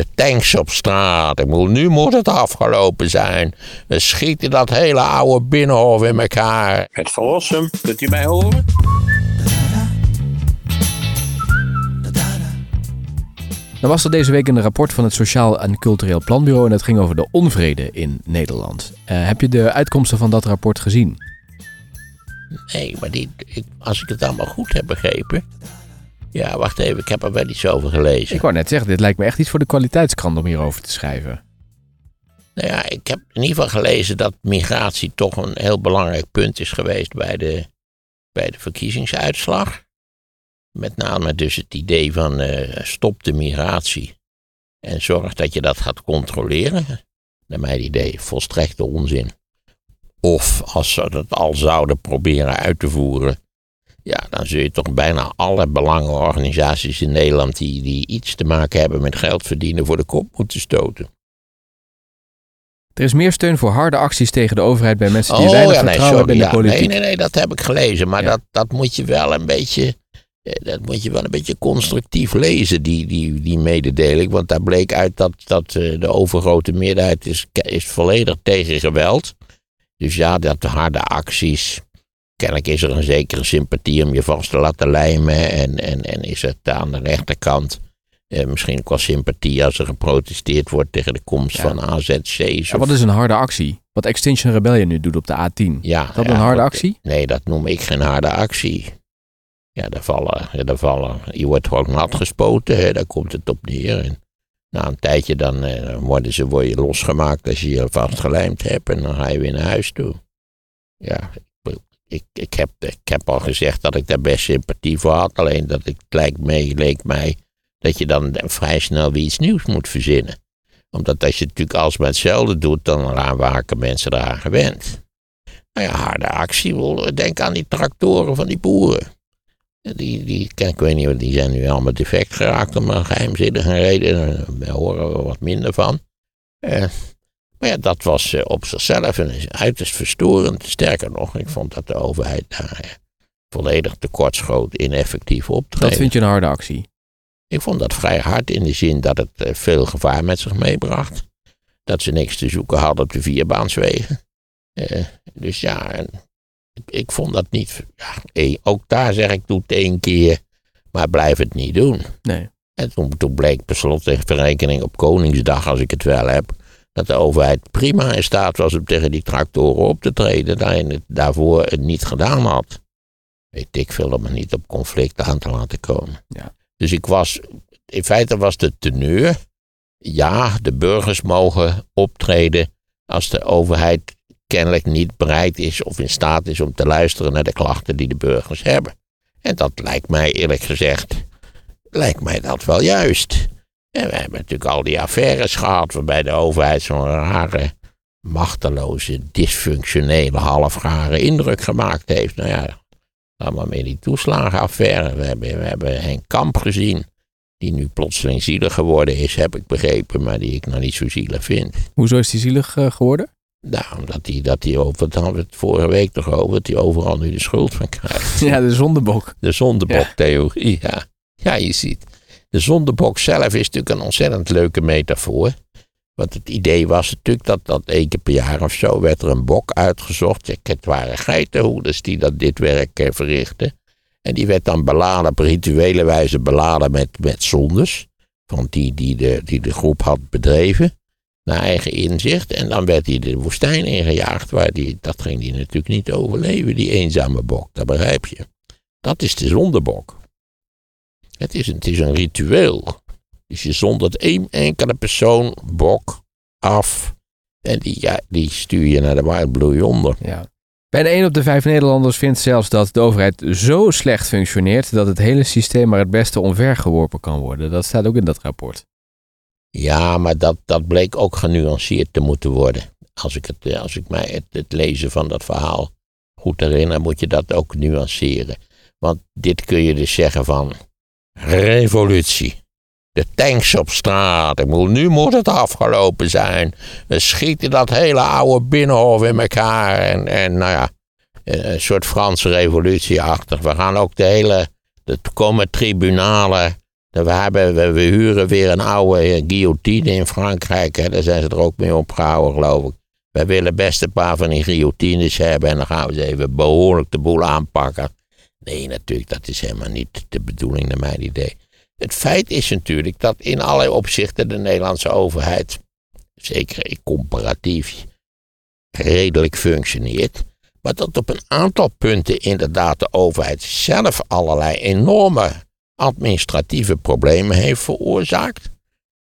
De tanks op straat. Ik bedoel, nu moet het afgelopen zijn. We schieten dat hele oude binnenhof in elkaar. Het verlossen, kunt u mij horen? Dan was er deze week een rapport van het Sociaal en Cultureel Planbureau en het ging over de onvrede in Nederland. Eh, heb je de uitkomsten van dat rapport gezien? Nee, maar die, ik, als ik het allemaal goed heb begrepen. Ja, wacht even, ik heb er wel iets over gelezen. Ik wou net zeggen, dit lijkt me echt iets voor de kwaliteitskrant om hierover te schrijven. Nou ja, ik heb in ieder geval gelezen dat migratie toch een heel belangrijk punt is geweest bij de, bij de verkiezingsuitslag. Met name dus het idee van eh, stop de migratie en zorg dat je dat gaat controleren. Naar mijn idee volstrekte onzin. Of als ze dat al zouden proberen uit te voeren, ja, dan zul je toch bijna alle belangenorganisaties in Nederland die, die iets te maken hebben met geld verdienen voor de kop moeten stoten. Er is meer steun voor harde acties tegen de overheid bij mensen die weinig Oh, ja, nee, vertrouwen sorry, hebben in de ja. politiek. Nee, nee, nee, dat heb ik gelezen. Maar Ja. dat, dat moet je wel een beetje. eh, Dat moet je wel een beetje constructief lezen, die, die, die mededeling. Want daar bleek uit dat, dat eh, de overgrote meerderheid is, is volledig tegen geweld. Dus ja, dat harde acties. Kennelijk is er een zekere sympathie om je vast te laten lijmen. En, en, en is het aan de rechterkant eh, misschien ook wel sympathie als er geprotesteerd wordt tegen de komst Ja. van AZC's. Ja, of- wat is een harde actie? Wat Extinction Rebellion nu doet op de A10. Ja, Is dat ja, een harde actie? Nee, dat noem ik geen harde actie. Ja, daar vallen, daar vallen, je wordt gewoon nat gespoten, hè, daar komt het op neer. En na een tijdje dan eh, worden ze, word je losgemaakt als je je vastgelijmd hebt en dan ga je weer naar huis toe. Ja, ik, ik, heb, al gezegd dat ik daar best sympathie voor had, alleen dat ik, lijkt me, leek mij dat je dan vrij snel weer iets nieuws moet verzinnen. Omdat als je natuurlijk alsmaar hetzelfde doet, dan raken mensen eraan gewend. Nou ja, harde actie. Denk aan die tractoren van die boeren. Die, die, ik weet niet, die zijn nu allemaal defect geraakt om een geheimzinnige reden. Daar horen we wat minder van. Eh, maar ja, dat was eh, op zichzelf een uiterst verstorend. Sterker nog, ik vond dat de overheid daar eh, volledig tekortschoot ineffectief optreden. Dat vind je een harde actie. Ik vond dat vrij hard in de zin dat het eh, veel gevaar met zich meebracht. Dat ze niks te zoeken hadden op de vierbaanswegen. Dus ja, en ik, vond dat niet. Ja, ook daar zeg ik, doe het één keer, maar blijf het niet doen. Nee. En toen, toen bleek per verrekening op Koningsdag, als ik het wel heb, dat de overheid prima in staat was om tegen die tractoren op te treden, daarin het daarvoor het niet gedaan had. Weet ik veel om het niet op conflict aan te laten komen. Ja. Dus ik was, in feite was de teneur, ja, de burgers mogen optreden als de overheid kennelijk niet bereid is of in staat is om te luisteren naar de klachten die de burgers hebben. En dat lijkt mij eerlijk gezegd, lijkt mij dat wel juist. En we hebben natuurlijk al die affaires gehad waarbij de overheid zo'n rare, machteloze, dysfunctionele, halfgare indruk gemaakt heeft. Nou ja, allemaal meer die toeslagenaffaire. We hebben, we hebben Henk Kamp gezien, die nu plotseling zielig geworden is, heb ik begrepen, maar die ik nog niet zo zielig vind. Hoezo is die zielig eh, geworden? Nou, omdat hij, dat hij over, dat hadden we het vorige week toch over, dat hij overal nu de schuld van krijgt. Ja, de zondebok. De zondeboktheorie, ja. Ja, je ziet. De zondebok zelf is natuurlijk een ontzettend leuke metafoor. Want het idee was natuurlijk dat, dat één keer per jaar of zo werd er een bok uitgezocht. Het waren geitenhoeders die dat dit werk eh, verrichten. En die werd dan beladen, op rituele wijze beladen met, met zondes. Van die, die, de, die de groep had bedreven. Naar eigen inzicht. En dan werd hij de woestijn ingejaagd. Waar die, dat ging hij natuurlijk niet overleven, die eenzame bok. Dat begrijp je. Dat is de zondebok. Het is, een- het is een ritueel. Dus je zondert één enkele persoon, bok, af. En die, ja, die stuur je naar de Wild Blue Yonder. Ja. Bijna 1 op de 5 Nederlanders vindt zelfs dat de overheid zo slecht functioneert dat het hele systeem maar het beste omvergeworpen kan worden. Dat staat ook in dat rapport. Ja, maar dat, dat bleek ook genuanceerd te moeten worden. Als ik, het, eh, als ik mij het, het lezen van dat verhaal goed herinner, moet je dat ook nuanceren. Want dit kun je dus zeggen van revolutie. De tanks op straat. Ik nu moet het afgelopen zijn. We schieten dat hele oude binnenhof in elkaar. En, en nou ja, een soort Franse revolutie achter. We gaan ook de hele. Er komen tribunalen We, hebben, we, we huren weer een oude eh, guillotine in Frankrijk. Hè. Daar zijn ze er ook mee opgehouden, geloof ik. Wij willen best een paar van die guillotines hebben. En dan gaan we ze even behoorlijk de boel aanpakken. Nee, natuurlijk, dat is helemaal niet de bedoeling, naar mijn idee. Het feit is natuurlijk dat in allerlei opzichten de Nederlandse overheid, zeker comparatief, redelijk functioneert. Maar dat op een aantal punten inderdaad de overheid zelf allerlei enorme administratieve problemen heeft veroorzaakt.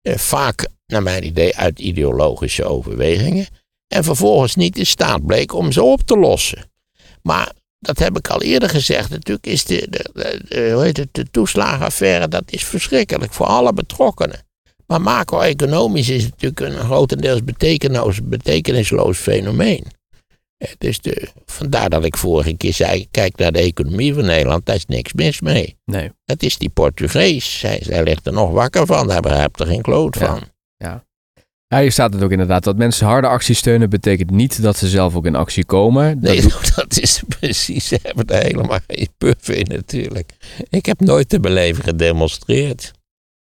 Eh, vaak, naar mijn idee, uit ideologische overwegingen. En vervolgens niet in staat bleek om ze op te lossen. Maar dat heb ik al eerder gezegd. Natuurlijk is de, de, de, hoe heet het, de toeslagenaffaire dat is verschrikkelijk voor alle betrokkenen. Maar macro-economisch is het natuurlijk een grotendeels betekenisloos, betekenisloos fenomeen. Dus de, vandaar dat ik vorige keer zei: kijk naar de economie van Nederland, daar is niks mis mee. Nee. Het is die Portugees. Zij, ligt er nog wakker van, daar begrijpt er geen kloot Ja. van. Ja. Ja, hier staat het ook inderdaad. Dat mensen harde actie steunen betekent niet dat ze zelf ook in actie komen. Dat Nee, doet- dat is precies. Ze hebben er helemaal geen puff in, natuurlijk. Ik heb nooit te beleven gedemonstreerd.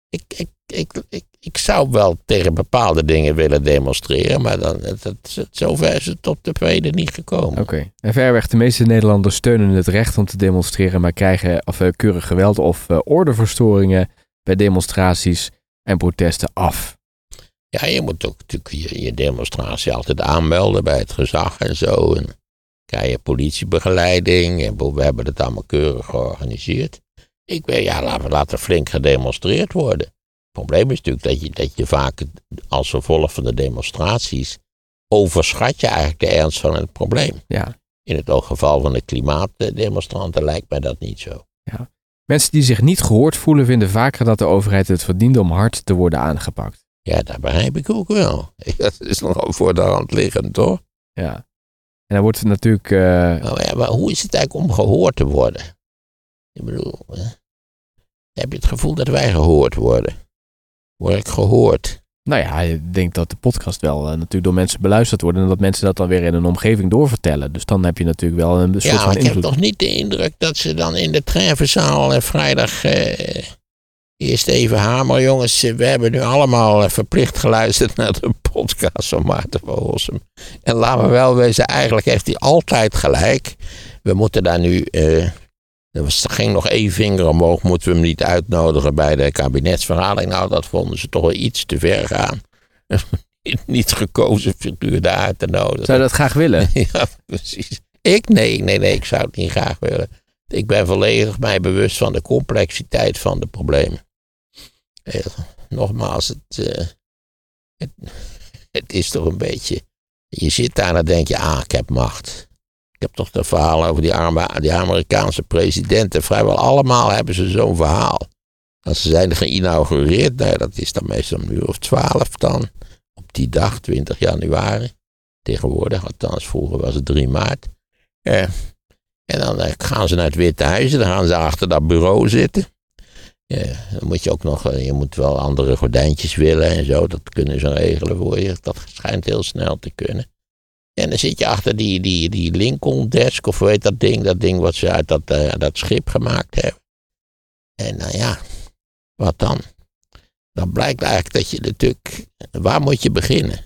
Ik, ik, ik, ik, ik zou wel tegen bepaalde dingen willen demonstreren, maar dan, dat, dat, zover is het op de tweede niet gekomen. Oké. En verreweg de meeste Nederlanders steunen het recht om te demonstreren, maar krijgen afkeurig geweld of eh, ordeverstoringen bij demonstraties en protesten af. Ja, je moet ook natuurlijk je, je demonstratie altijd aanmelden bij het gezag en zo. En krijg je politiebegeleiding. En we hebben het allemaal keurig georganiseerd. Ik weet, ja, laten, laten flink gedemonstreerd worden. Het probleem is natuurlijk dat je, dat je vaak als gevolg van de demonstraties overschat je eigenlijk de ernst van het probleem. Ja. In het geval van de klimaatdemonstranten lijkt mij dat niet zo. Mensen die zich niet gehoord voelen, vinden vaker dat de overheid het verdient om hard te worden aangepakt. Ja, dat begrijp ik ook wel. Dat is nogal voor de hand liggend, toch? Ja. En dan wordt het natuurlijk. eh, Nou ja, maar hoe is het eigenlijk om gehoord te worden? Ik bedoel, hè? heb je het gevoel dat wij gehoord worden? Word ik gehoord? nou ja, ik denk dat de podcast wel eh, natuurlijk door mensen beluisterd wordt. En dat mensen dat dan weer in een omgeving doorvertellen. Dus dan heb je natuurlijk wel een soort Ja, van ik heb toch niet de indruk dat ze dan in de treffenzaal eh, vrijdag... eerst even hamer, jongens. We hebben nu allemaal eh, verplicht geluisterd naar de podcast van Maarten van Rossum. En laten we wel wezen, eigenlijk heeft hij altijd gelijk. We moeten daar nu... eh, er was, ging nog één vinger omhoog, moeten we hem niet uitnodigen bij de kabinetsvergadering. Nou, dat vonden ze toch wel iets te ver gaan. niet gekozen figuur daar uit te nodigen. Zou je dat graag willen? Ja, precies. Ik? Nee, nee, nee, ik zou het niet graag willen. Ik ben volledig mij bewust van de complexiteit van de problemen. Eh, nogmaals, het, eh, het, is toch een beetje. Je zit daar en dan denk je, ah, ik heb macht. Ik heb toch de verhaal over die, arme, die Amerikaanse presidenten. Vrijwel allemaal hebben ze zo'n verhaal. Als ze zijn geïnaugureerd, nou, dat is dan meestal een uur of twaalf dan. Op die dag, 20 januari. Tegenwoordig, althans vroeger was het 3 maart. Eh, en dan eh, gaan ze naar het Witte Huis. Dan gaan ze achter dat bureau zitten. Ja, dan moet je ook nog, eh, je moet wel andere gordijntjes willen en zo. Dat kunnen ze regelen voor je. Dat schijnt heel snel te kunnen. En dan zit je achter die, die, die Lincoln desk, of heet dat ding? Dat ding wat ze uit dat, eh, dat schip gemaakt hebben. En nou ja, wat dan? Dan blijkt eigenlijk dat je natuurlijk, waar moet je beginnen?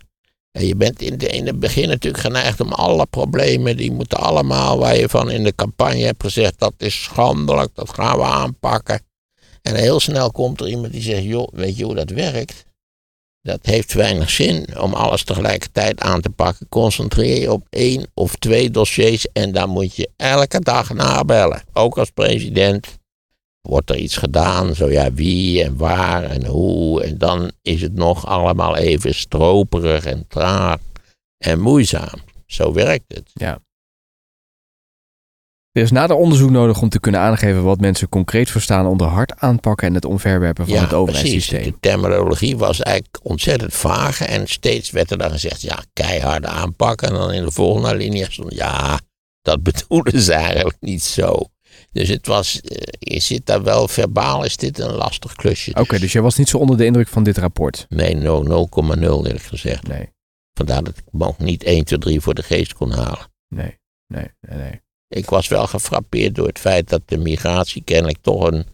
En je bent in, in het begin natuurlijk geneigd om alle problemen, die moeten allemaal, waar je van in de campagne hebt gezegd, dat is schandelijk, dat gaan we aanpakken. En heel snel komt er iemand die zegt, joh, weet je hoe dat werkt? Dat heeft weinig zin om alles tegelijkertijd aan te pakken. Concentreer je op één of twee dossiers en dan moet je elke dag nabellen. Ook als president. Wordt er iets gedaan? Zo ja, wie en waar en hoe? En dan is het nog allemaal even stroperig en traag en moeizaam. Zo werkt het. Er is nader onderzoek nodig om te kunnen aangeven wat mensen concreet verstaan onder hard aanpakken en het omverwerpen van ja, het precies. overheidssysteem. De terminologie was eigenlijk ontzettend vaag. En steeds werd er dan gezegd, ja, keihard aanpakken. En dan in de volgende alinea stond, ja, dat bedoelen ze eigenlijk niet zo. Dus het was, eh, je zit daar wel verbaal, is dit een lastig klusje. Oké, dus jij was niet zo onder de indruk van dit rapport? Nee, no- 0,0 eerlijk gezegd. Nee, Vandaar dat ik me ook niet 1, 2, 3 voor de geest kon halen. nee, nee, nee. nee. Ik was wel gefrappeerd door het feit dat de migratie kennelijk toch een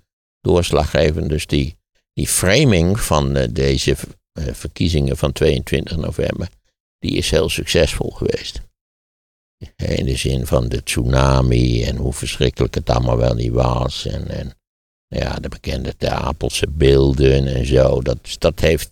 doorslaggevende, dus die die framing van eh, deze eh, verkiezingen van 22 november, die is heel succesvol geweest. In de zin van de tsunami en hoe verschrikkelijk het allemaal wel niet was. En, en ja, de bekende Apelse beelden en zo. Dat, dat heeft,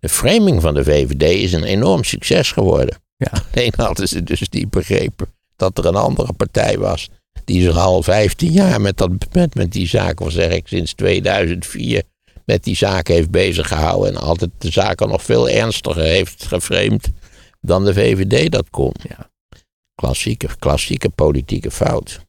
de framing van de VVD is een enorm succes geworden. Ja. Alleen hadden ze dus niet begrepen dat er een andere partij was. Die zich al 15 jaar met, dat, met, met die zaak, of zeg ik sinds 2004, met die zaak heeft bezig gehouden. En altijd de zaken nog veel ernstiger heeft geframed dan de VVD dat kon. Ja. Klassieke, klassieke politieke fout.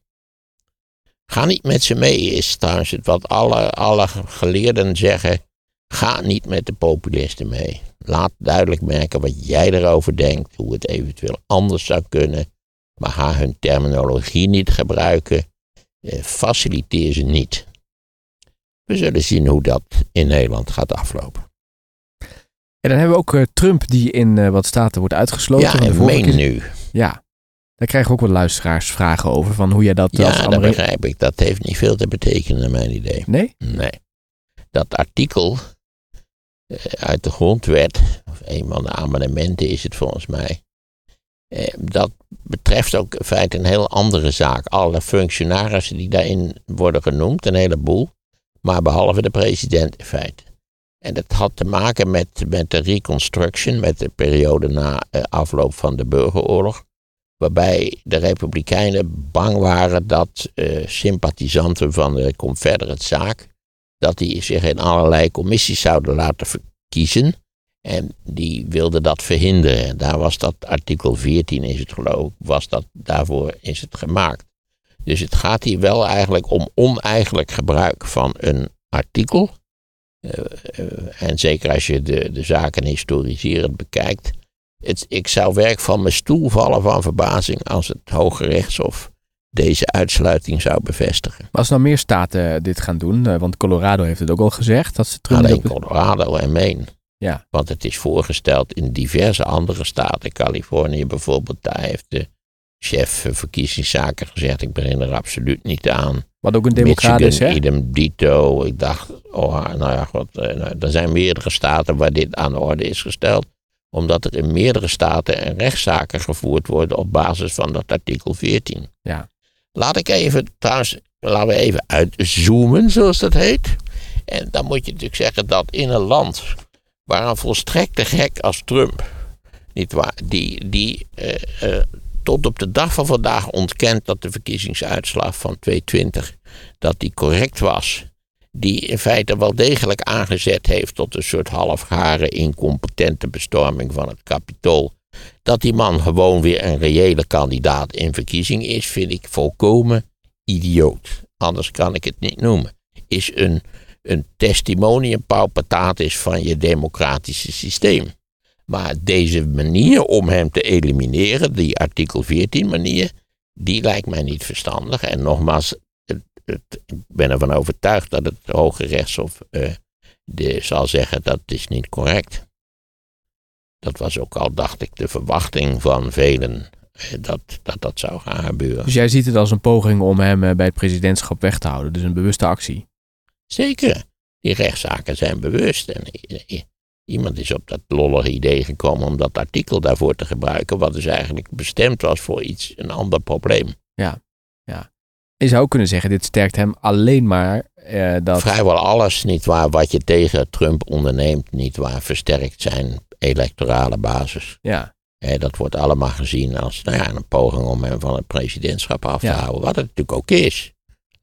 Ga niet met ze mee, is trouwens het wat alle, alle geleerden zeggen. Ga niet met de populisten mee. Laat duidelijk merken wat jij erover denkt, hoe het eventueel anders zou kunnen. Maar ga hun terminologie niet gebruiken. Eh, faciliteer ze niet. We zullen zien hoe dat in Nederland gaat aflopen. En dan hebben we ook eh, Trump die in eh, wat staten wordt uitgesloten. Ja, en meen keer. nu. Ja, daar krijgen we ook wel luisteraarsvragen over. Van hoe jij dat als Ja, dat begrijp ik. Dat heeft niet veel te betekenen, naar mijn idee. Nee? Nee. Dat artikel uit de grondwet, of een van de amendementen is het volgens mij. Eh, dat betreft ook in feite een heel andere zaak. Alle functionarissen die daarin worden genoemd, een heleboel. Maar behalve de president in feite. En dat had te maken met, met de reconstruction, met de periode na eh, afloop van de burgeroorlog. Waarbij de Republikeinen bang waren dat eh, sympathisanten van de Confederate zaak. dat die zich in allerlei commissies zouden laten verkiezen. En die wilden dat verhinderen. En daar was dat artikel 14 is het geloof was dat, daarvoor is het gemaakt. Dus het gaat hier wel eigenlijk om oneigenlijk gebruik van een artikel. Eh, eh, en zeker als je de, de zaken historiserend bekijkt. Het, ik zou werk van mijn stoel vallen van verbazing als het Hoge Rechtshof deze uitsluiting zou bevestigen. Maar als nou meer staten dit gaan doen, eh, want Colorado heeft het ook al gezegd, dat ze Trump... Alleen Colorado en Maine. Ja. Want het is voorgesteld in diverse andere staten. Californië bijvoorbeeld, daar heeft de chef verkiezingszaken gezegd: ik begin er absoluut niet aan. Wat ook een democrat is, hè? idem dito. Ik dacht, oh, nou ja, god, eh, nou, er zijn meerdere staten waar dit aan de orde is gesteld. Omdat er in meerdere staten rechtszaken gevoerd worden op basis van dat artikel 14. Ja. Laat ik even, trouwens, laten we even uitzoomen, zoals dat heet. En dan moet je natuurlijk zeggen dat in een land een volstrekte gek als Trump, niet waar, die, die eh, eh, tot op de dag van vandaag ontkent dat de verkiezingsuitslag van 2020 dat die correct was. Die in feite wel degelijk aangezet heeft tot een soort halfgare, incompetente bestorming van het kapitool. Dat die man gewoon weer een reële kandidaat in verkiezing is, vind ik volkomen idioot. Anders kan ik het niet noemen. Is een, een testimonium paupatatis van je democratische systeem. Maar deze manier om hem te elimineren, die artikel 14 manier, die lijkt mij niet verstandig. En nogmaals, ik ben ervan overtuigd dat het Hoge Rechtshof eh, de, zal zeggen dat is niet correct. Dat was ook al, dacht ik, de verwachting van velen eh, dat, dat dat zou gaan gebeuren. Dus jij ziet het als een poging om hem eh, bij het presidentschap weg te houden. Dus een bewuste actie. Zeker, die rechtszaken zijn bewust. En iemand is op dat lollige idee gekomen om dat artikel daarvoor te gebruiken, wat dus eigenlijk bestemd was voor iets, een ander probleem. Je zou ook kunnen zeggen, dit sterkt hem alleen maar eh, dat... Vrijwel alles, niet waar, wat je tegen Trump onderneemt, niet waar, versterkt zijn electorale basis. Ja, dat wordt allemaal gezien als nou ja, een poging om hem van het presidentschap af te Ja. houden. Wat het natuurlijk ook is.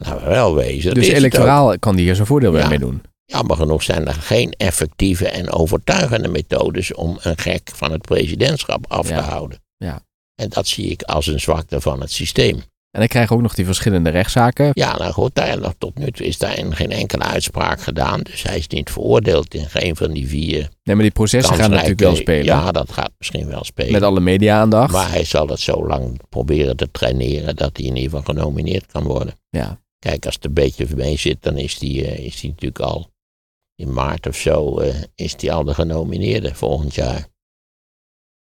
Laten we wel wezen. dat dus electoraal kan die hier zijn voordeel Ja. mee doen. Jammer genoeg zijn er geen effectieve en overtuigende methodes om een gek van het presidentschap af Ja. te houden. Ja. En dat zie ik als een zwakte van het systeem. En dan krijgen we ook nog die verschillende rechtszaken. Ja, nou goed, daar, nog tot nu toe is daar geen enkele uitspraak gedaan. Dus hij is niet veroordeeld in geen van die vier. Nee, maar die processen gaan natuurlijk wel spelen. Ja, dat gaat misschien wel spelen. Met alle media-aandacht. Maar hij zal het zo lang proberen te traineren dat hij in ieder geval genomineerd kan worden. Ja. Kijk, als het een beetje mee zit, dan is hij eh, is die natuurlijk al in maart of zo eh, is hij al de genomineerde volgend jaar.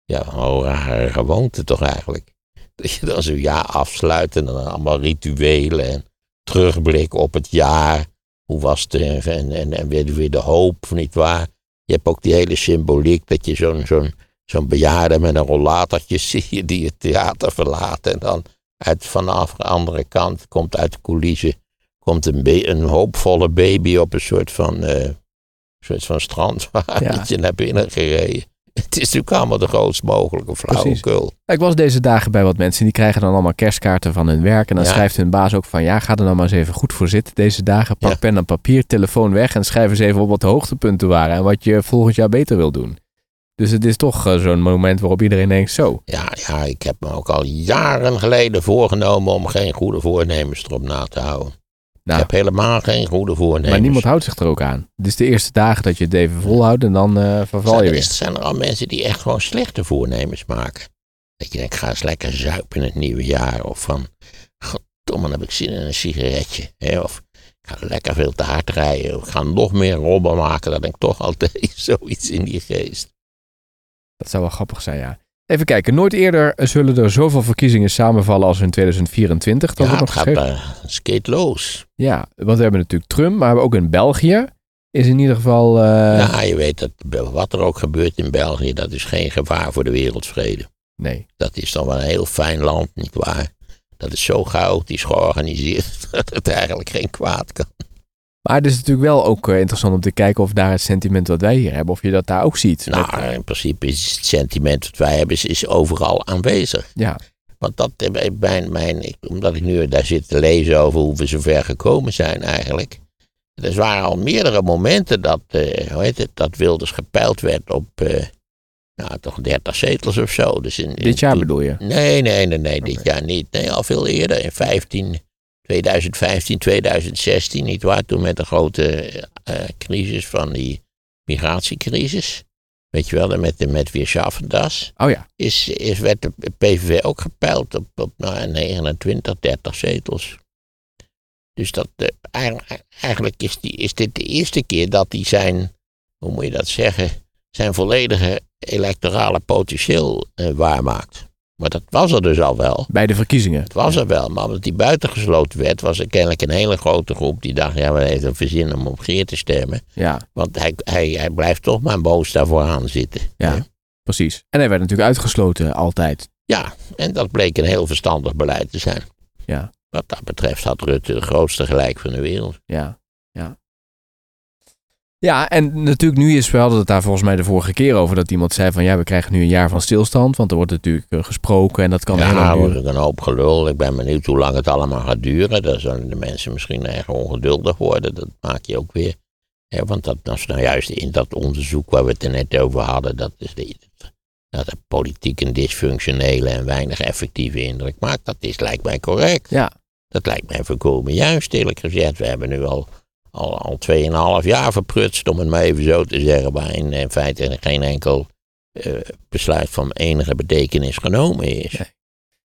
Ja, een rare gewoonte toch eigenlijk. Dat je dan zo'n jaar afsluit en dan allemaal rituelen en terugblikken op het jaar. hoe was het en, en, en weer, de hoop, niet waar? Je hebt ook die hele symboliek dat je zo'n zo'n zo'n bejaarde met een rollatortje zie je die het theater verlaat en dan uit, vanaf de andere kant komt uit de coulissen komt een, een hoopvolle baby op een soort van, eh soort van strandwagentje naar binnen gereden. Het is natuurlijk allemaal de grootst mogelijke flauwekul. Ik was deze dagen bij wat mensen die krijgen dan allemaal kerstkaarten van hun werk. En dan Ja. schrijft hun baas ook van ja, ga er nou maar eens even goed voor zitten deze dagen. Pak Ja. pen en papier, telefoon weg en schrijf eens even op wat de hoogtepunten waren. En wat je volgend jaar beter wil doen. Dus het is toch eh, zo'n moment waarop iedereen denkt zo. Ja, ja, ik heb me ook al jaren geleden voorgenomen om geen goede voornemens erop na te houden. Nou, Ik heb helemaal geen goede voornemens. maar niemand houdt zich er ook aan. Het is de eerste dagen dat je het even volhoudt en dan eh, verval zijn, je er, weer. zijn er al mensen die echt gewoon slechte voornemens maken. Dat je denkt, ik ga eens lekker zuipen in het nieuwe jaar. Of van, goddomme, dan heb ik zin in een sigaretje. Hè? Of ik ga lekker veel te hard rijden. Of ik ga nog meer rommel maken. Dat denk ik toch altijd zoiets in die geest. Dat zou wel grappig zijn, ja. Even kijken, nooit eerder zullen er zoveel verkiezingen samenvallen als in 2024. Dat ja, nog gaat uh, skateloos. Ja, want we hebben natuurlijk Trump, maar we hebben ook in België is in ieder geval... eh, ja, je weet dat wat er ook gebeurt in België, dat is geen gevaar voor de wereldvrede. Nee, Dat is dan wel een heel fijn land, nietwaar? Dat is zo chaotisch georganiseerd dat het eigenlijk geen kwaad kan. Maar het is natuurlijk wel ook eh, interessant om te kijken of daar het sentiment wat wij hier hebben, of je dat daar ook ziet. Met- Nou, in principe is het sentiment dat wij hebben, is, is overal aanwezig. ja, Want dat, eh, mijn, mijn, ik- omdat ik nu daar zit te lezen over hoe we zover gekomen zijn eigenlijk. Er waren al meerdere momenten dat, eh, hoe heet het, dat Wilders gepeild werd op, nou toch 30 zetels of zo. Dus in, in dit jaar bedoel je? Nee, nee, nee, nee, dit jaar niet. Nee, al veel eerder, in 15, 2015, 2016, niet waar? Toen met de grote eh, crisis van die migratiecrisis. Weet je wel, met, met weer Schaffendas. Oh ja, Is, is, werd de PVV ook gepeild op, op nou, 29, 30 zetels. Dus dat, eh, eigenlijk, is, die, is dit de eerste keer dat hij zijn, hoe moet je dat zeggen, zijn volledige electorale potentieel eh, waarmaakt. Maar dat was er dus al wel. bij de verkiezingen. Het was er wel, maar omdat hij buitengesloten werd, was er kennelijk een hele grote groep die dacht, ja, we heeft een verzin om op Geert te stemmen. Ja, Want hij, hij, hij blijft toch maar boos daarvoor aan zitten. ja, Hè? precies. En hij werd natuurlijk uitgesloten, altijd. Ja, en dat bleek een heel verstandig beleid te zijn. Ja. Wat dat betreft had Rutte de grootste gelijk van de wereld. Ja, ja. Ja, en natuurlijk nu is wel dat het daar volgens mij de vorige keer over dat iemand zei van ja, we krijgen nu een jaar van stilstand, want er wordt natuurlijk eh, gesproken en dat kan heel ja, lang dat duren. een hoop gelul. Ik ben benieuwd hoe lang het allemaal gaat duren. Dan zullen de mensen misschien erg ongeduldig worden. Dat maak je ook weer. Hè, want dat was nou juist in dat onderzoek waar we het er net over hadden. Dat, is de, dat de politiek een dysfunctionele en weinig effectieve indruk maakt. Dat is, lijkt mij correct. Ja, Dat lijkt mij voorkomen juist, eerlijk gezegd. We hebben nu al, al, al 2,5 jaar verprutst, om het maar even zo te zeggen, waarin in feite geen enkel eh, besluit van enige betekenis genomen is.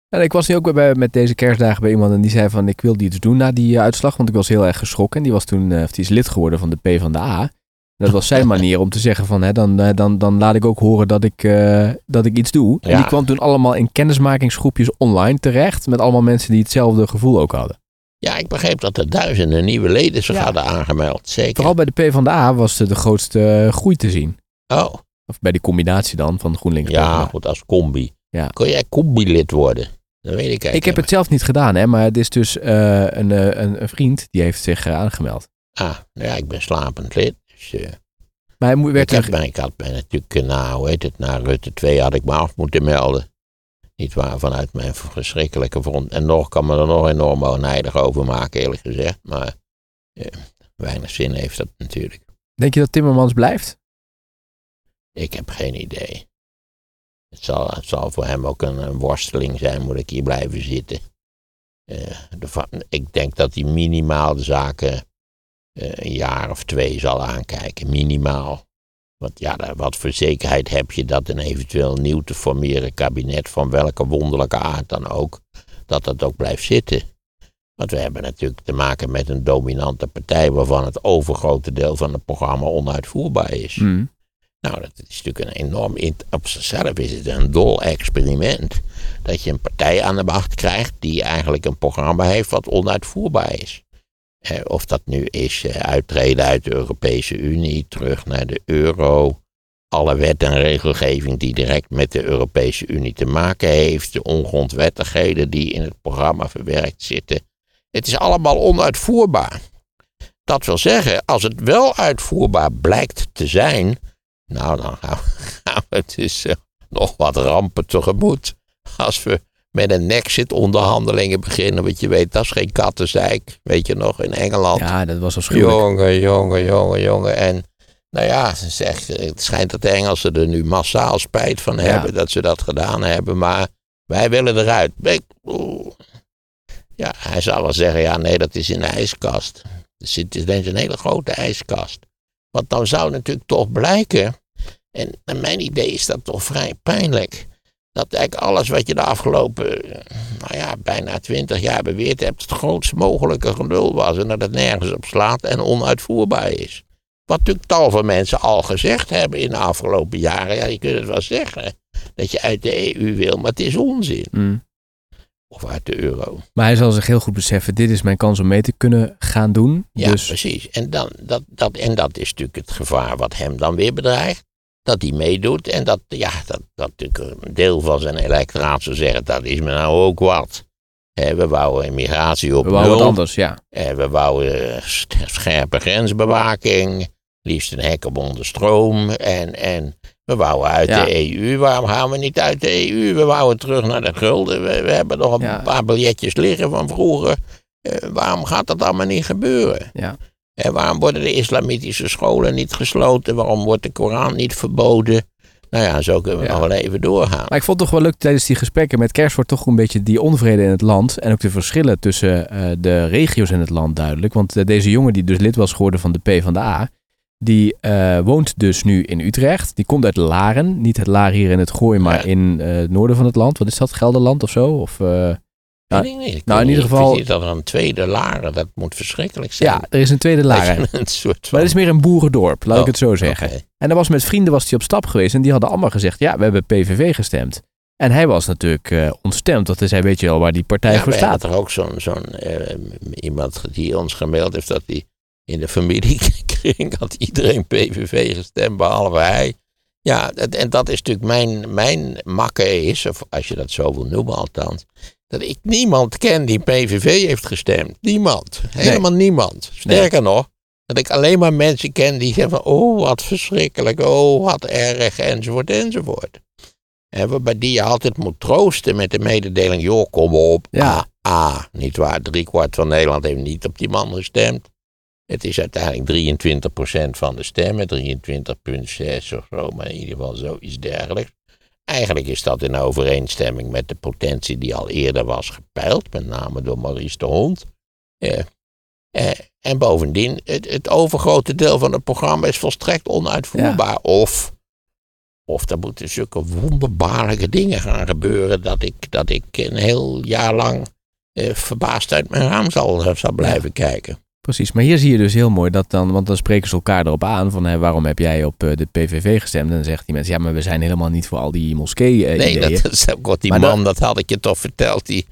En ik was nu ook bij, met deze kerstdagen bij iemand en die zei van ik wilde iets doen na die eh, uitslag, want ik was heel erg geschrokken. En die was toen, eh, of die is lid geworden van de P van de A. Dat was zijn manier om te zeggen van hè, dan, eh, dan, dan laat ik ook horen dat ik, eh, dat ik iets doe. En die kwam toen allemaal in kennismakingsgroepjes online terecht met allemaal mensen die hetzelfde gevoel ook hadden. Ja, ik begreep dat er duizenden nieuwe leden zich Ja. hadden aangemeld. Zeker. Vooral bij de P van de A was de, de grootste eh, groei te zien. Oh, Of bij die combinatie dan van GroenLinks. ja, PvdA. goed, als combi. Ja. Kon jij combi-lid worden? Dat weet ik eigenlijk Ik heb het zelf niet gedaan, hè, maar het is dus eh, een, eh, een, een vriend die heeft zich eh, aangemeld. Ah, nou ja, ik ben slapend lid. Dus, Maar hij werd ik, er- ik had mij natuurlijk, na, hoe heet het, na Rutte 2 had ik me af moeten melden. Niet waar, vanuit mijn verschrikkelijke front. En nog kan me er nog enorm oneidig over maken, eerlijk gezegd. Maar eh, weinig zin heeft dat natuurlijk. Denk je dat Timmermans blijft? Ik heb geen idee. Het zal, het zal voor hem ook een, een worsteling zijn, moet ik hier blijven zitten. Eh, de ik denk dat hij minimaal de zaken eh, een jaar of twee zal aankijken. Minimaal. Want ja, wat voor zekerheid heb je dat een eventueel nieuw te formeren kabinet van welke wonderlijke aard dan ook, dat dat ook blijft zitten. Want we hebben natuurlijk te maken met een dominante partij waarvan het overgrote deel van het programma onuitvoerbaar is. Hmm. Nou, dat is natuurlijk een enorm. Op zichzelf is het een dol experiment. Dat je een partij aan de macht krijgt die eigenlijk een programma heeft wat onuitvoerbaar is. Of dat nu is eh, uittreden uit de Europese Unie, terug naar de euro. Alle wet en regelgeving die direct met de Europese Unie te maken heeft. De ongrondwettigheden die in het programma verwerkt zitten. Het is allemaal onuitvoerbaar. Dat wil zeggen, als het wel uitvoerbaar blijkt te zijn. Nou, dan gaan we, we dus eh, nog wat rampen tegemoet. Als we met een exit onderhandelingen beginnen. Want je weet, dat is geen kattenzeik. Weet je nog, in Engeland. Ja, dat was afschuwelijk. Jongen, jongen, jongen, jongen. En nou ja, ze zegt, het schijnt dat de Engelsen er nu massaal spijt van hebben dat ze dat gedaan hebben. Maar wij willen eruit. Ja, hij zal wel zeggen, ja nee, dat is in de ijskast. Er zit ineens een hele grote ijskast. Want dan zou natuurlijk toch blijken, en naar mijn idee is dat toch vrij pijnlijk, dat eigenlijk alles wat je de afgelopen, eh, nou ja, bijna twintig jaar beweerd hebt, het grootst mogelijke gelul was en dat het nergens op slaat en onuitvoerbaar is. Wat natuurlijk tal van mensen al gezegd hebben in de afgelopen jaren. Ja, je kunt het wel zeggen dat je uit de EU wil, maar het is onzin. Mm. Of uit de euro. Maar hij zal zich heel goed beseffen, dit is mijn kans om mee te kunnen gaan doen. Ja, dus precies. En, dan, dat, dat, en dat is natuurlijk het gevaar wat hem dan weer bedreigt. Dat hij meedoet en dat, ja, dat, dat natuurlijk een deel van zijn electoraat zou zeggen, dat is me nou ook wat. We wouden immigratie op we wouden anders, ja. We wouden scherpe grensbewaking, liefst een hek op onder stroom. En, en we wouden uit Ja. de EU. Waarom gaan we niet uit de EU? We wouden terug naar de gulden. We, we hebben nog een Ja. paar biljetjes liggen van vroeger. Eh, waarom gaat dat allemaal niet gebeuren? Ja. En waarom worden de islamitische scholen niet gesloten? Waarom wordt de Koran niet verboden? Nou ja, zo kunnen we Ja. nog wel even doorgaan. Maar ik vond het toch wel leuk tijdens die gesprekken met kerst wordt toch een beetje die onvrede in het land en ook de verschillen tussen eh, de regio's in het land duidelijk. Want eh, deze jongen die dus lid was geworden van de PvdA, die eh, woont dus nu in Utrecht. Die komt uit Laren, niet het Laren hier in het Gooi, maar Ja. in het noorden van het land. Wat is dat, Gelderland of zo? Of, Weet ik niet. Ik Nou, in weet ieder niet. geval- Ik niet dat er een tweede laren, dat moet verschrikkelijk zijn. ja, er is een tweede Laren. een soort van... Maar het is meer een boerendorp, laat ik Oh, het zo zeggen. En dan was met vrienden was hij op stap geweest en die hadden allemaal gezegd, ja, we hebben PVV gestemd. En hij was natuurlijk eh, ontstemd, want hij zei, weet je wel waar die partij Ja, voor staat. er ook zo'n zo'n eh, iemand die ons gemaild heeft dat hij in de familiekring had iedereen PVV gestemd, behalve hij. Ja, en dat is natuurlijk mijn, mijn makke is, of als je dat zo wil noemen althans, dat ik niemand ken die PVV heeft gestemd. Niemand. Helemaal niemand. Sterker nog, dat ik alleen maar mensen ken die zeggen van, oh wat verschrikkelijk, oh wat erg, enzovoort, enzovoort. En waarbij die je altijd moet troosten met de mededeling, joh, kom op, Ja. ah, ah, niet waar, driekwart van Nederland heeft niet op die man gestemd. Het is uiteindelijk 23% van de stemmen, 23,6 of zo, maar in ieder geval zoiets dergelijks. Eigenlijk is dat in overeenstemming met de potentie die al eerder was gepeild, met name door Maurice de Hond. Eh, eh, en bovendien, het, het overgrote deel van het programma is volstrekt onuitvoerbaar. Of, of er moeten zulke wonderbaarlijke dingen gaan gebeuren dat ik, dat ik een heel jaar lang eh, verbaasd uit mijn raam zal, zal blijven kijken. Precies, maar hier zie je dus heel mooi dat dan, want dan spreken ze elkaar erop aan van waarom heb jij op eh, de PVV gestemd? En dan zegt die mensen, ja, maar we zijn helemaal niet voor al die moskee Nee, ideeën. dat is ook wat die Maar man, dan- dat had ik je toch verteld, die,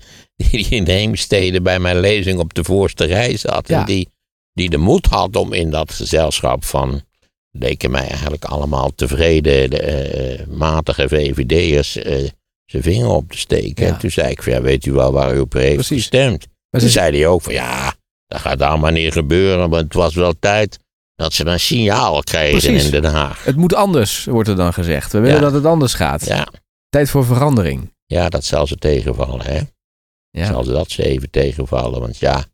die in Heemstede bij mijn lezing op de voorste rij zat. Ja. En die, die de moed had om in dat gezelschap van, leken mij eigenlijk allemaal tevreden, de, eh, matige VVD'ers, eh zijn vinger op te steken. Ja. En toen zei ik van, ja, weet u wel waar u op heeft Precies. gestemd? Maar Toen ze, zei hij ook van, ja, dat gaat allemaal niet gebeuren, maar het was wel tijd dat ze een signaal kregen Precies. in Den Haag. het moet anders, wordt er dan gezegd. We willen Ja. dat het anders gaat. Ja, Tijd voor verandering. ja, dat zal ze tegenvallen, hè. Ja. zal ze dat ze even tegenvallen. Want ja,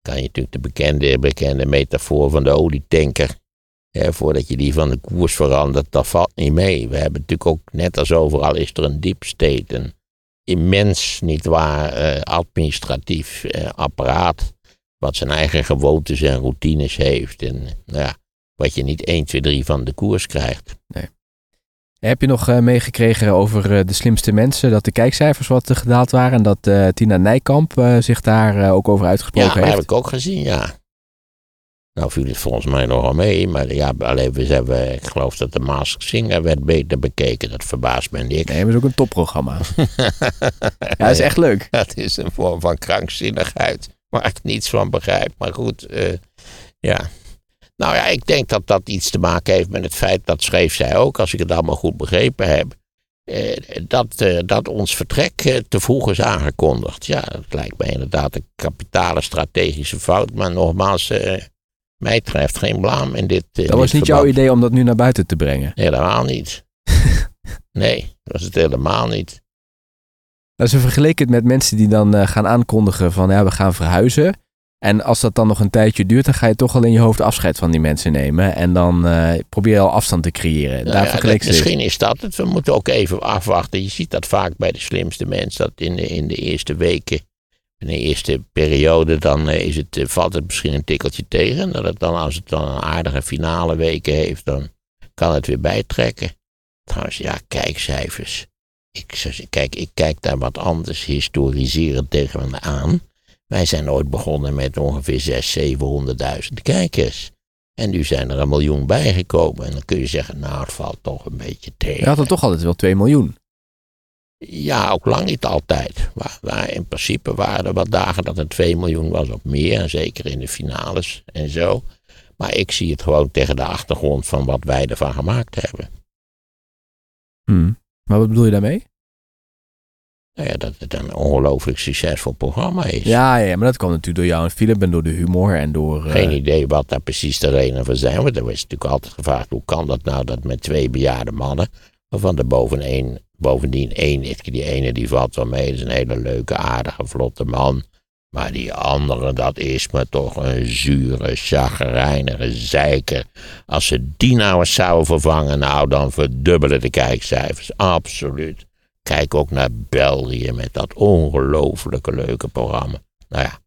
kan je natuurlijk de bekende, bekende metafoor van de olietanker. Hè, voordat je die van de koers verandert, dat valt niet mee. We hebben natuurlijk ook, net als overal, is er een deep state. Een immens, nietwaar, eh administratief eh, apparaat. Wat zijn eigen gewoontes en routines heeft. En nou ja, wat je niet 1, 2, 3 van de koers krijgt. Heb je nog eh, meegekregen over eh, de slimste mensen, dat de kijkcijfers wat eh, gedaald waren en dat Tina Nijkamp zich daar ook over Ja, uitgesproken dat heb heeft? ik ook gezien, ja. Nou viel het volgens mij nogal mee, maar ja, alleen we hebben, ik geloof dat de Mask Singer werd beter bekeken. Dat verbaast me niks. Nee, maar het is ook een topprogramma. ja, dat is echt leuk. Dat is een vorm van krankzinnigheid. Waar ik niets van begrijp. Maar goed, eh, ja. Nou ja, ik denk dat dat iets te maken heeft met het feit, dat schreef zij ook, als ik het allemaal goed begrepen heb, eh, dat, eh, dat ons vertrek te vroeg is aangekondigd. Ja, dat lijkt me inderdaad een kapitale strategische fout, maar nogmaals, mij treft geen blaam in dit. in Dat was dit niet jouw idee om dat nu naar buiten te brengen. Helemaal niet. nee, dat was het helemaal niet. Nou, ze vergeleken het met mensen die dan eh, gaan aankondigen van ja, we gaan verhuizen. En als dat dan nog een tijdje duurt, dan ga je toch al in je hoofd afscheid van die mensen nemen. En dan eh, probeer je al afstand te creëren. Nou Daar ja, dat- dit. misschien is dat het. We moeten ook even afwachten. Je ziet dat vaak bij de slimste mensen. Dat in de, in de eerste weken, in de eerste periode, dan eh, is het, valt het misschien een tikkeltje tegen. En Dat het dan, als het dan een aardige finale weken heeft, dan kan het weer bijtrekken. Trouwens, ja, kijkcijfers. Ik, kijk, ik kijk daar wat anders historiserend tegen aan. Wij zijn ooit begonnen met ongeveer 600.000, 700.000 kijkers. En nu zijn er een miljoen bijgekomen. En dan kun je zeggen, nou, het valt toch een beetje tegen. Je had er toch altijd wel 2 miljoen. Ja, ook lang niet altijd. Maar, maar in principe waren er wat dagen dat het 2 miljoen was of meer. En zeker in de finales en zo. Maar ik zie het gewoon tegen de achtergrond van wat wij ervan gemaakt hebben. Hm. Maar wat bedoel je daarmee? Nou ja, dat het een ongelooflijk succesvol programma is. Ja, ja, maar dat kwam natuurlijk door jou en Philip en door de humor en door... eh, Geen idee wat daar precies de redenen van zijn. Want er was natuurlijk altijd gevraagd, hoe kan dat nou dat met twee bejaarde mannen, waarvan er boven één, bovendien één, die ene die valt wel mee, dat is een hele leuke, aardige, vlotte man. Maar die andere, dat is me toch een zure, chagrijnige zeiker. Als ze die nou eens zouden vervangen, nou dan verdubbelen de kijkcijfers. Absoluut. Kijk ook naar België met dat ongelooflijke leuke programma. Nou ja,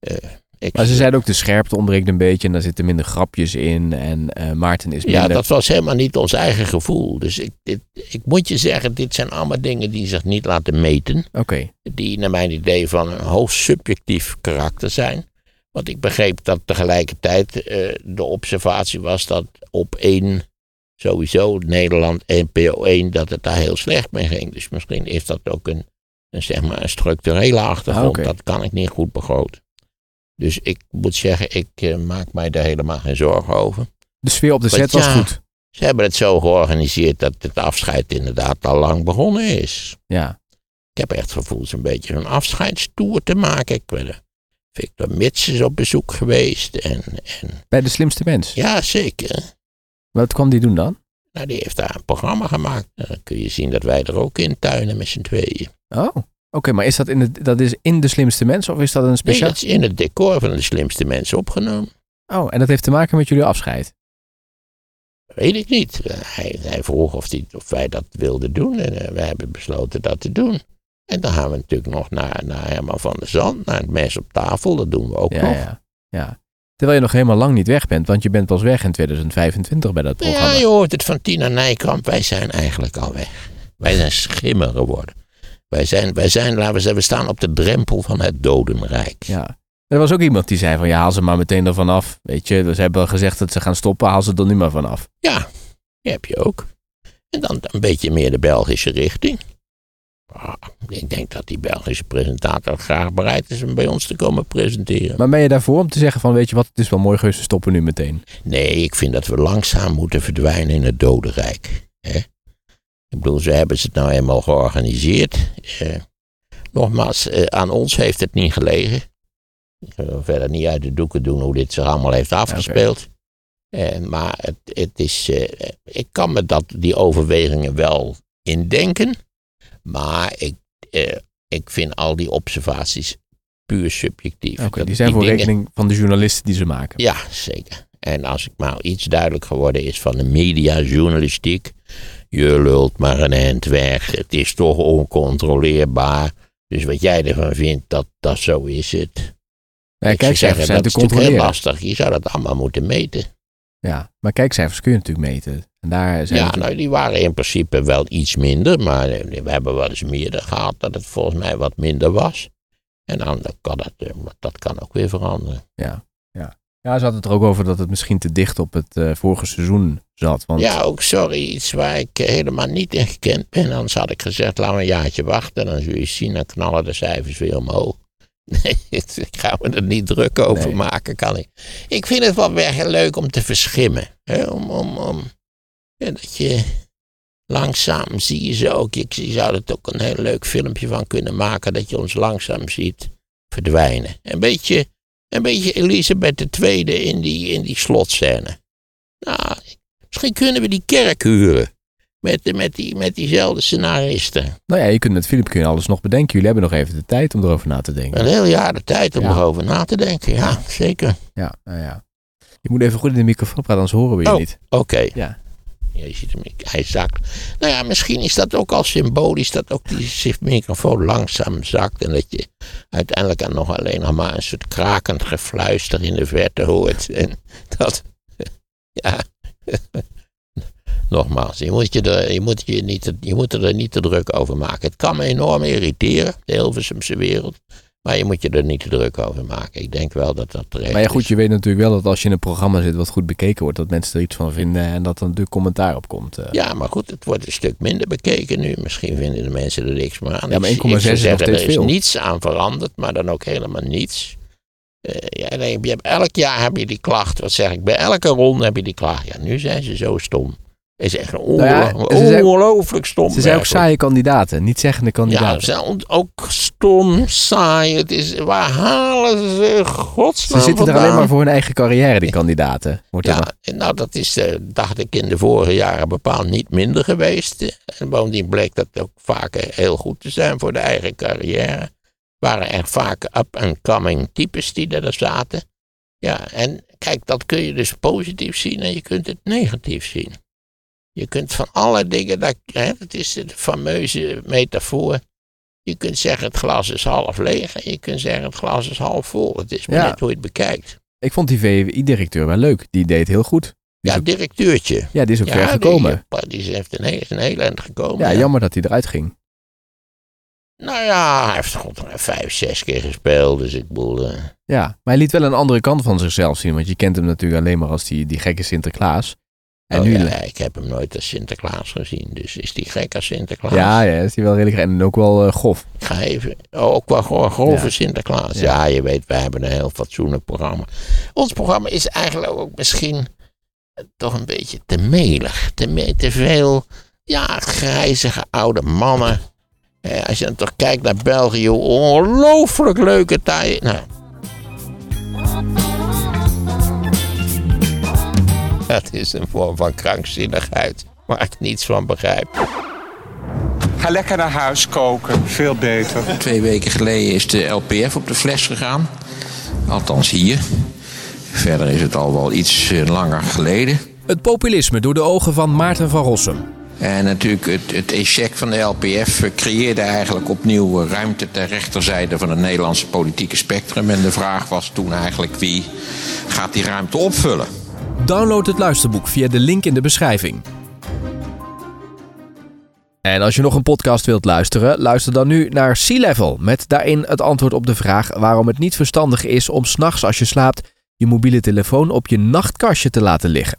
eh, ik Maar ze zeiden ook de scherpte ontbreekt een beetje en daar zitten minder grapjes in. En eh, Maarten is minder... Ja, dat was helemaal niet ons eigen gevoel. Dus ik, dit, ik moet je zeggen, dit zijn allemaal dingen die zich niet laten meten. Oké, Die naar mijn idee van een hoogst subjectief karakter zijn. Want ik begreep dat tegelijkertijd eh, de observatie was dat op één, sowieso Nederland, NPO 1, dat het daar heel slecht mee ging. Dus misschien is dat ook een, een, zeg maar een structurele achtergrond. Ah. Dat kan ik niet goed begroten. Dus ik moet zeggen, ik eh, maak mij daar helemaal geen zorgen over. de sfeer op de set was ja, goed. Ze hebben het zo georganiseerd dat het afscheid inderdaad al lang begonnen is. Ja, Ik heb echt gevoeld een beetje een afscheidstoer te maken. Ik ben Victor Mits is op bezoek geweest. En, en bij de slimste mens. ja, zeker. Wat kwam die doen dan? Nou, die heeft daar een programma gemaakt. Dan kun je zien dat wij er ook in tuinen met z'n tweeën. Oh, oké, maar is dat, in de, dat is in de slimste mens of is dat een Nee, speciaal... dat is in het decor van de slimste mensen opgenomen. Oh, en dat heeft te maken met jullie afscheid. Weet ik niet. Eh, Hij, hij vroeg of, die, of wij dat wilden doen. En eh, wij hebben besloten dat te doen. En dan gaan we natuurlijk nog naar, naar Herman van der Zand. Naar het mes op tafel. Dat doen we ook Ja, nog. ja, ja. Terwijl je nog helemaal lang niet weg bent, want je bent pas weg in 2025 bij dat programma. Ja, je hoort het van Tina Nijkamp. Wij zijn eigenlijk al weg. Wij zijn schimmer geworden. Wij zijn, wij zijn, laten we zeggen, we staan op de drempel van het dodenrijk. Ja. Er was ook iemand die zei van ja, haal ze maar meteen ervan af. Weet je, dus ze hebben gezegd dat ze gaan stoppen, haal ze er nu maar vanaf. Ja, die heb je ook. En dan een beetje meer de Belgische richting. Ah, ik denk dat die Belgische presentator graag bereid is om bij ons te komen presenteren. Maar ben je daarvoor om te zeggen van weet je wat, het is wel mooi geweest, we stoppen nu meteen. Nee, ik vind dat we langzaam moeten verdwijnen in het dodenrijk. Hè? Ik bedoel, ze hebben het nou eenmaal georganiseerd. Eh, nogmaals, eh, aan ons heeft het niet gelegen. Ik wil verder niet uit de doeken doen hoe dit zich allemaal heeft afgespeeld. Eh, maar het, het is, ik kan me dat, die overwegingen wel indenken. Maar ik, ik vind al die observaties puur subjectief. Oké, die zijn voor dingen- rekening van de journalisten die ze maken. ja, zeker. En als ik maar iets duidelijk geworden is van de mediajournalistiek. Je lult maar een eind weg. Het is toch oncontroleerbaar. Dus wat jij ervan vindt, dat, dat zo is het. Zou kijkcijfers zijn dat te is natuurlijk heel controleren. lastig. Je zou dat allemaal moeten meten. Ja, maar kijkcijfers kun je natuurlijk meten. En daar zijn Ja, natuurlijk- nou, die waren in principe wel iets minder. Maar eh, we hebben wel eens meerdere gehad dat het volgens mij wat minder was. En dan kan dat, eh, dat kan ook weer veranderen. ja, ja. ze hadden het er ook over dat het misschien te dicht op het eh, vorige seizoen zat. Want Ja, ook sorry, iets waar ik helemaal niet in gekend ben. Anders had ik gezegd, we een jaartje wachten. Dan zul je zien, dan knallen de cijfers weer omhoog. Nee, ik ga me er niet druk over Nee. maken, kan ik. Ik vind het wel weer heel leuk om te verschimmen. Hè? Om, om, om, ja, dat je langzaam zie je ze ook. Ik je zou er ook een heel leuk filmpje van kunnen maken. Dat je ons langzaam ziet verdwijnen. Een beetje, een beetje Elisabeth II in die, in die slotscène. Nou, misschien kunnen we die kerk huren. Met, met, die, met diezelfde scenaristen. Nou ja, je kunt met Filip kun je alles nog bedenken. Jullie hebben nog even de tijd om erover na te denken. Een heel jaar de tijd om Ja. erover na te denken. Ja, zeker. Ja, nou ja. Je moet even goed in de microfoon praten, anders horen we je Oh. niet. Oké. Ja. Ja, je ziet hem, hij zakt. Nou ja, misschien is dat ook al symbolisch dat ook die microfoon langzaam zakt. En dat je uiteindelijk dan nog alleen nog maar een soort krakend gefluister in de verte hoort. En dat, ja. Nogmaals, je moet, je, er, je, moet je, niet, je moet er niet te druk over maken. Het kan me enorm irriteren, de Hilversumse wereld. Maar je moet je er niet te druk over maken. Ik denk wel dat dat terecht Maar ja, goed, je weet natuurlijk wel dat als je in een programma zit wat goed bekeken wordt, dat mensen er iets van vinden en dat er natuurlijk commentaar op komt. eh. Ja, maar goed, het wordt een stuk minder bekeken nu. Misschien vinden de mensen er niks meer aan. Ja, maar Ik- 1,6 ik zou is nog zeggen, steeds Er is veel. niets aan veranderd, maar dan ook helemaal niets. Eh, ja, nee, je hebt, elk jaar heb je die klacht. Wat zeg ik? Bij elke ronde heb je die klacht. Ja, nu zijn ze zo stom. Is echt Nou ja, ongeloo- ze zijn- ongelooflijk stom. Ze zijn ook saaie kandidaten, niet zeggende Ja, kandidaten. ze zijn ook stom, saai. Het is, waar halen ze godsnaam Ze zitten er alleen maar voor hun eigen carrière, die kandidaten. Wordt Ja, nou dat is, eh, dacht ik, in de vorige jaren bepaald niet minder geweest. En bovendien bleek dat ook vaak eh, heel goed te zijn voor de eigen carrière. Waren er vaak up-and-coming types die er zaten. Ja, en kijk, dat kun je dus positief zien en je kunt het negatief zien. Je kunt van alle dingen, dat, hè, dat is de fameuze metafoor. Je kunt zeggen het glas is half leeg en je kunt zeggen het glas is half vol. Het is maar Ja. net hoe je het bekijkt. Ik vond die VWI-directeur wel leuk. Die deed heel goed. Die Ja, ook- directeurtje. ja, die is ook ver gekomen. eh, Die, heeft een heel, een heel eind gekomen. Ja, jammer dat hij eruit ging. Nou ja, hij heeft god, vijf, zes keer gespeeld. Dus ik bedoel. eh, Ja, maar hij liet wel een andere kant van zichzelf zien. Want je kent hem natuurlijk alleen maar als die, die gekke Sinterklaas. En oh nu... ja, Ja, ik heb hem nooit als Sinterklaas gezien. Dus is die gek als Sinterklaas? ja, is hij wel redelijk... En ook wel eh, grof. Ik ga even. Oh, ook wel grove Ja. Sinterklaas. Ja. Ja. je weet, wij hebben een heel fatsoenlijk programma. Ons programma is eigenlijk ook misschien eh, toch een beetje te melig. Te, me- te veel, ja, grijzige oude mannen. Eh, als je dan toch kijkt naar België, ongelooflijk leuke tijden. Nou. Dat is een vorm van krankzinnigheid waar ik niets van begrijp. Ga lekker naar huis koken, veel beter. Twee weken geleden is de LPF op de fles gegaan. Althans hier. Verder is het al wel iets eh, langer geleden. Het populisme door de ogen van Maarten van Rossum. En natuurlijk het, het echec van de LPF creëerde eigenlijk opnieuw ruimte ter rechterzijde van het Nederlandse politieke spectrum. En de vraag was toen eigenlijk wie gaat die ruimte opvullen? Download het luisterboek via de link in de beschrijving. En als je nog een podcast wilt luisteren, luister dan nu naar Sea Level. Met daarin het antwoord op de vraag waarom het niet verstandig is om s'nachts als je slaapt je mobiele telefoon op je nachtkastje te laten liggen.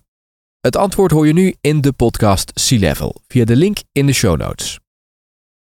Het antwoord hoor je nu in de podcast Sea Level via de link in de show notes.